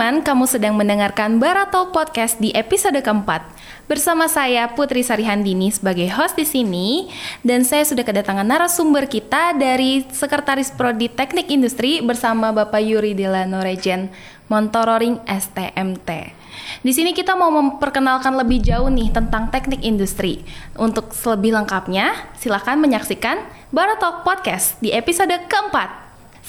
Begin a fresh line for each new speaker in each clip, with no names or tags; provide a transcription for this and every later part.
teman-teman, kamu sedang mendengarkan Barato Podcast di episode keempat. Bersama saya Putri Sarihandini sebagai host di sini dan saya sudah kedatangan narasumber kita dari Sekretaris Prodi Teknik Industri bersama Bapak Yuri Delano Regen Montororing STMT. Di sini kita mau memperkenalkan lebih jauh nih tentang teknik industri. Untuk lebih lengkapnya, silakan menyaksikan Baratalk Podcast di episode keempat.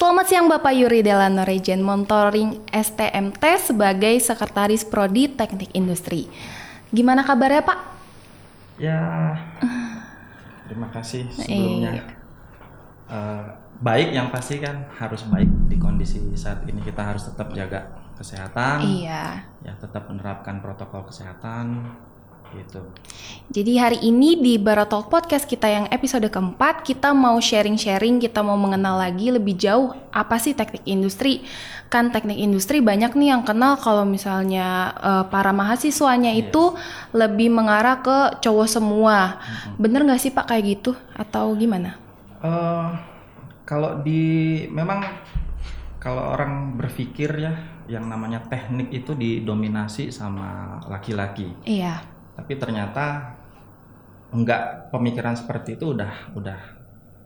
Selamat siang Bapak Yuri Delano Regen Monitoring STMT sebagai Sekretaris Prodi Teknik Industri. Gimana kabarnya Pak?
Ya, terima kasih sebelumnya. Uh, baik yang pasti kan harus baik di kondisi saat ini kita harus tetap jaga kesehatan.
Iya.
Ya tetap menerapkan protokol kesehatan gitu.
Jadi hari ini di Baratalk Podcast kita yang episode keempat kita mau sharing-sharing, kita mau mengenal lagi lebih jauh apa sih teknik industri. Kan teknik industri banyak nih yang kenal kalau misalnya uh, para mahasiswanya yes. itu lebih mengarah ke cowok semua. Mm-hmm. Bener nggak sih Pak kayak gitu atau gimana?
Uh, kalau di memang kalau orang berpikir ya yang namanya teknik itu didominasi sama laki-laki.
Iya
tapi ternyata enggak pemikiran seperti itu udah udah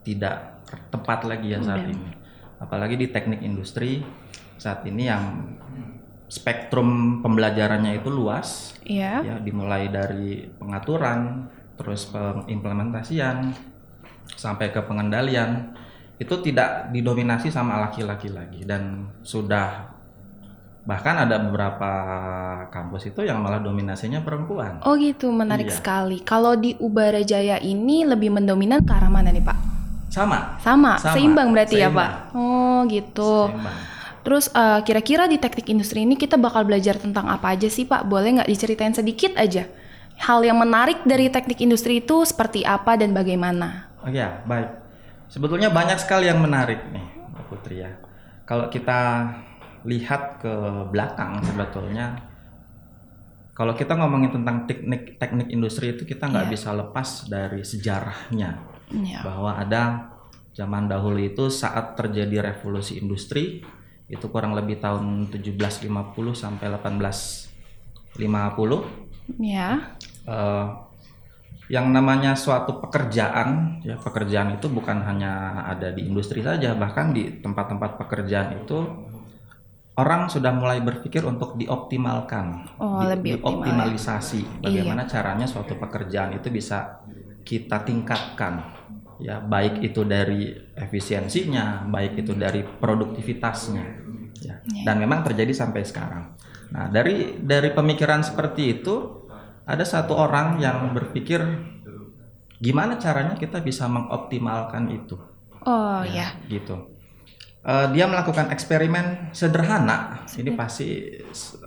tidak tepat lagi ya saat ini. Apalagi di teknik industri saat ini yang spektrum pembelajarannya itu luas.
Yeah.
ya dimulai dari pengaturan terus pengimplementasian sampai ke pengendalian. Itu tidak didominasi sama laki-laki lagi dan sudah bahkan ada beberapa kampus itu yang malah dominasinya perempuan.
Oh gitu, menarik iya. sekali. Kalau di Ubara Jaya ini lebih mendominan ke arah mana nih Pak?
Sama.
Sama, Sama. seimbang berarti seimbang. ya Pak. Oh gitu. Seimbang. Terus uh, kira-kira di teknik industri ini kita bakal belajar tentang apa aja sih Pak? Boleh nggak diceritain sedikit aja? Hal yang menarik dari teknik industri itu seperti apa dan bagaimana?
Oh ya, baik. Sebetulnya banyak sekali yang menarik nih, Putri ya. Kalau kita lihat ke belakang sebetulnya kalau kita ngomongin tentang teknik teknik industri itu kita nggak yeah. bisa lepas dari sejarahnya yeah. bahwa ada zaman dahulu itu saat terjadi revolusi industri itu kurang lebih tahun 1750 sampai 1850
ya
uh, yang namanya suatu pekerjaan ya pekerjaan itu bukan hanya ada di industri saja bahkan di tempat-tempat pekerjaan itu orang sudah mulai berpikir untuk dioptimalkan,
oh, di, lebih
dioptimalisasi. Iya. Bagaimana iya. caranya suatu pekerjaan itu bisa kita tingkatkan, ya baik itu dari efisiensinya, baik itu dari produktivitasnya, ya. Iya. Dan memang terjadi sampai sekarang. Nah dari dari pemikiran seperti itu ada satu orang yang berpikir gimana caranya kita bisa mengoptimalkan itu.
Oh ya.
ya. Gitu uh, dia melakukan eksperimen sederhana. Ini pasti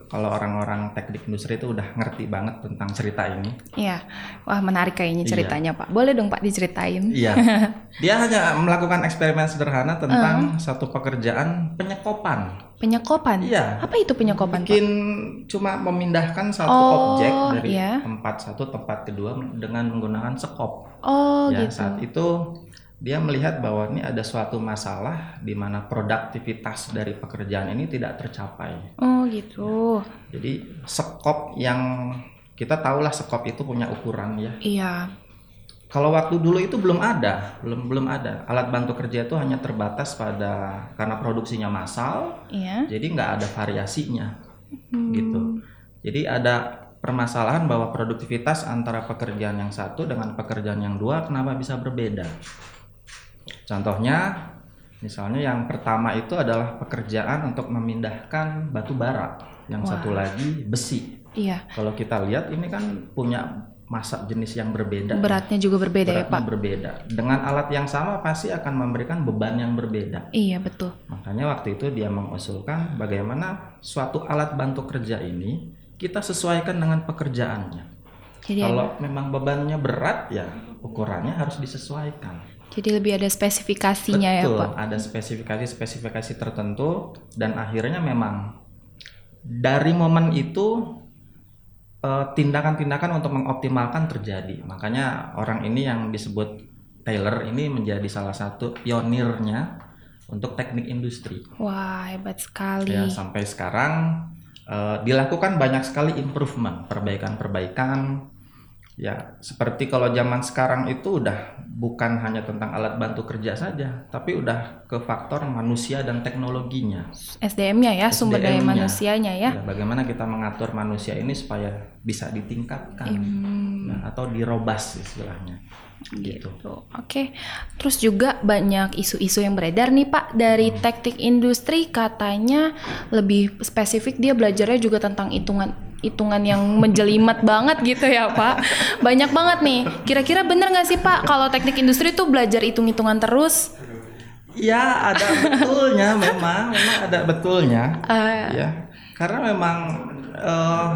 kalau orang-orang teknik industri itu udah ngerti banget tentang cerita ini.
Iya, wah menarik kayaknya iya. ceritanya iya. Pak. Boleh dong Pak diceritain?
Iya, dia hanya melakukan eksperimen sederhana tentang uh. satu pekerjaan penyekopan.
Penyekopan?
Iya.
Apa itu penyekopan
Bikin Pak? cuma memindahkan satu oh, objek dari iya. tempat satu tempat kedua dengan menggunakan sekop.
Oh ya, gitu.
Saat itu dia melihat bahwa ini ada suatu masalah di mana produktivitas dari pekerjaan ini tidak tercapai.
Oh gitu.
Ya. Jadi sekop yang kita tahulah sekop itu punya ukuran ya.
Iya.
Kalau waktu dulu itu belum ada, belum belum ada. Alat bantu kerja itu hanya terbatas pada karena produksinya massal.
Iya.
Jadi nggak ada variasinya, hmm. gitu. Jadi ada permasalahan bahwa produktivitas antara pekerjaan yang satu dengan pekerjaan yang dua kenapa bisa berbeda. Contohnya, misalnya yang pertama itu adalah pekerjaan untuk memindahkan batu bara, yang Wah. satu lagi besi.
Iya.
Kalau kita lihat ini kan punya masa jenis yang berbeda.
Beratnya juga berbeda
ya, Beratnya
ya Pak.
Berbeda. Dengan alat yang sama pasti akan memberikan beban yang berbeda.
Iya betul.
Makanya waktu itu dia mengusulkan bagaimana suatu alat bantu kerja ini kita sesuaikan dengan pekerjaannya. Jadi Kalau memang bebannya berat ya ukurannya harus disesuaikan.
Jadi lebih ada spesifikasinya
ya,
Betul, ya Pak?
ada spesifikasi-spesifikasi tertentu dan akhirnya memang dari momen itu eh, tindakan-tindakan untuk mengoptimalkan terjadi. Makanya orang ini yang disebut Taylor ini menjadi salah satu pionirnya untuk teknik industri.
Wah, hebat sekali.
Ya, sampai sekarang uh, dilakukan banyak sekali improvement, perbaikan-perbaikan. Ya, seperti kalau zaman sekarang itu udah bukan hanya tentang alat bantu kerja saja, tapi udah ke faktor manusia dan teknologinya.
SDM-nya ya, SDM sumber daya manusianya ya. ya.
Bagaimana kita mengatur manusia ini supaya bisa ditingkatkan hmm. nah, atau dirobas istilahnya
gitu. Oke, okay. terus juga banyak isu-isu yang beredar nih Pak dari hmm. teknik industri katanya lebih spesifik dia belajarnya juga tentang hitungan hitungan yang menjelimet banget gitu ya Pak. Banyak banget nih. Kira-kira bener nggak sih Pak kalau teknik industri itu belajar hitung-hitungan terus?
Ya ada betulnya memang, memang ada betulnya. Uh, ya, karena memang uh,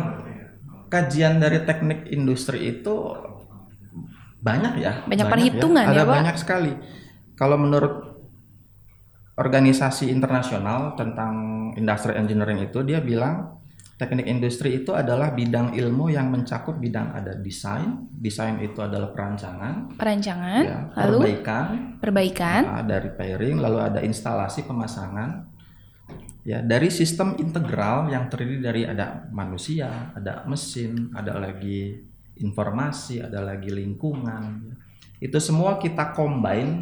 kajian dari teknik industri itu banyak ya
banyak, banyak perhitungan ya,
ada
ya, Pak?
banyak sekali kalau menurut organisasi internasional tentang industrial engineering itu dia bilang teknik industri itu adalah bidang ilmu yang mencakup bidang ada desain desain itu adalah perancangan
perancangan ya,
lalu perbaikan
perbaikan
nah, dari pairing lalu ada instalasi pemasangan ya dari sistem integral yang terdiri dari ada manusia ada mesin ada lagi informasi, ada lagi lingkungan. Itu semua kita combine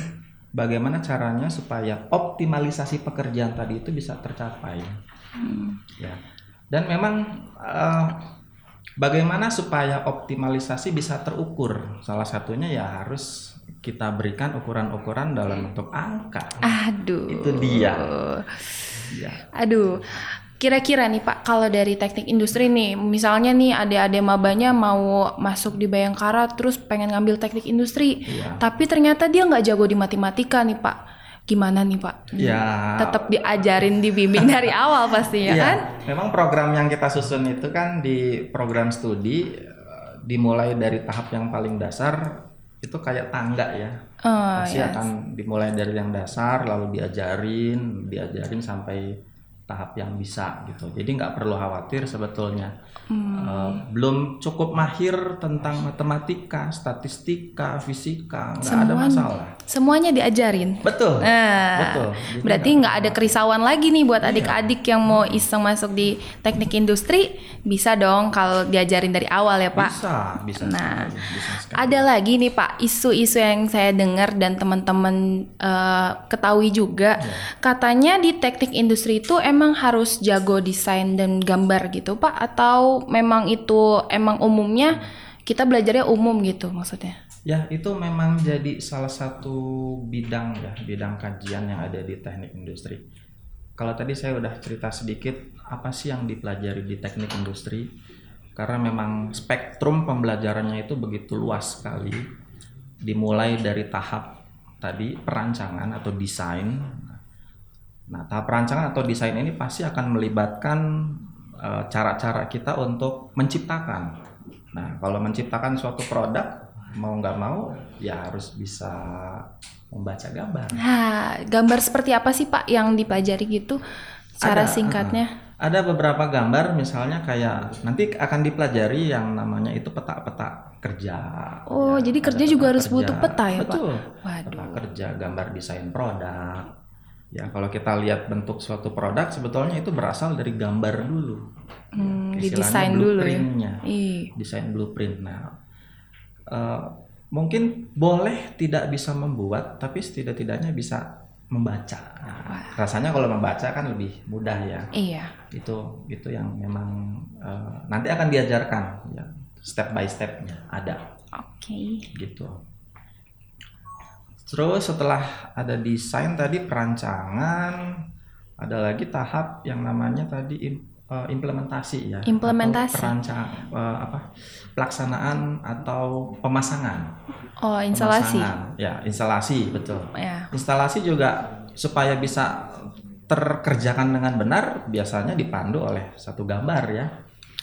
bagaimana caranya supaya optimalisasi pekerjaan tadi itu bisa tercapai. Hmm. Ya. Dan memang uh, bagaimana supaya optimalisasi bisa terukur? Salah satunya ya harus kita berikan ukuran-ukuran dalam bentuk angka.
Aduh.
Itu dia.
Ya. Aduh. Kira-kira nih Pak, kalau dari teknik industri nih, misalnya nih adik-adik mabanya mau masuk di Bayangkara terus pengen ngambil teknik industri, iya. tapi ternyata dia nggak jago di matematika nih Pak. Gimana nih Pak?
Ya.
Tetap diajarin, dibimbing dari awal pastinya ya, kan?
Memang program yang kita susun itu kan di program studi eh, dimulai dari tahap yang paling dasar itu kayak tangga ya. Oh, Pasti yes. akan dimulai dari yang dasar lalu diajarin, diajarin sampai tahap yang bisa gitu. Jadi nggak perlu khawatir sebetulnya. Hmm. Uh, belum cukup mahir tentang matematika, statistika, fisika, nggak ada masalah.
Semuanya diajarin.
Betul.
Nah, betul. Jadi berarti nggak ada kerisauan lagi nih buat iya. adik-adik yang mau iseng masuk di teknik industri, bisa dong kalau diajarin dari awal ya Pak.
Bisa, bisa.
Nah, bisa ada lagi nih Pak isu-isu yang saya dengar dan teman-teman uh, ketahui juga, ya. katanya di teknik industri itu emang emang harus jago desain dan gambar gitu Pak atau memang itu emang umumnya kita belajarnya umum gitu maksudnya?
Ya itu memang jadi salah satu bidang ya bidang kajian yang ada di teknik industri. Kalau tadi saya udah cerita sedikit apa sih yang dipelajari di teknik industri karena memang spektrum pembelajarannya itu begitu luas sekali dimulai dari tahap tadi perancangan atau desain Nah, tahap perancangan atau desain ini pasti akan melibatkan eh, cara-cara uh, kita untuk menciptakan. Nah, kalau menciptakan suatu produk mau nggak mau ya harus bisa membaca gambar.
Nah, gambar seperti apa sih Pak yang dipelajari gitu? Cara ada, singkatnya?
Uh, ada beberapa gambar misalnya kayak nanti akan dipelajari yang namanya itu peta-peta kerja.
Oh, ya, jadi kerja juga harus kerja. butuh peta ya,
Betul. Pak? Waduh. Peta kerja, gambar desain produk Ya, kalau kita lihat bentuk suatu produk sebetulnya itu berasal dari gambar dulu.
Hmm, di desain dulu ya.
Desain blueprint. Nah, uh, mungkin boleh tidak bisa membuat, tapi setidak-tidaknya bisa membaca. Nah, rasanya kalau membaca kan lebih mudah ya.
Iya.
Itu itu yang memang uh, nanti akan diajarkan ya step by stepnya ada.
Oke. Okay.
Gitu. Terus setelah ada desain tadi perancangan, ada lagi tahap yang namanya tadi eh, implementasi ya.
Implementasi.
Perancang uh, apa? Pelaksanaan atau pemasangan.
Oh, instalasi. Pemasangan.
Ya, instalasi betul.
Ya.
Instalasi juga supaya bisa terkerjakan dengan benar biasanya dipandu oleh satu gambar ya.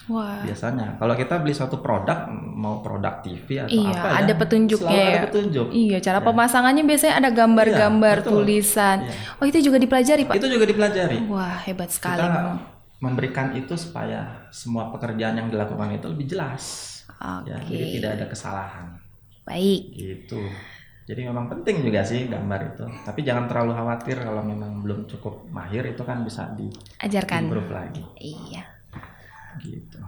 Wah.
Biasanya kalau kita beli suatu produk mau produk TV atau
iya,
apa
ada ya, petunjuknya
ya. ada petunjuk.
Iya, cara ya. pemasangannya biasanya ada gambar-gambar, iya, tulisan. Iya. Oh, itu juga dipelajari, Pak.
Itu juga dipelajari.
Wah, hebat sekali
kita memberikan itu supaya semua pekerjaan yang dilakukan itu lebih jelas.
Okay.
Ya, jadi tidak ada kesalahan.
Baik.
Gitu. Jadi memang penting juga sih gambar itu. Tapi jangan terlalu khawatir kalau memang belum cukup mahir itu kan bisa diajarkan. Improve lagi.
Iya gitu.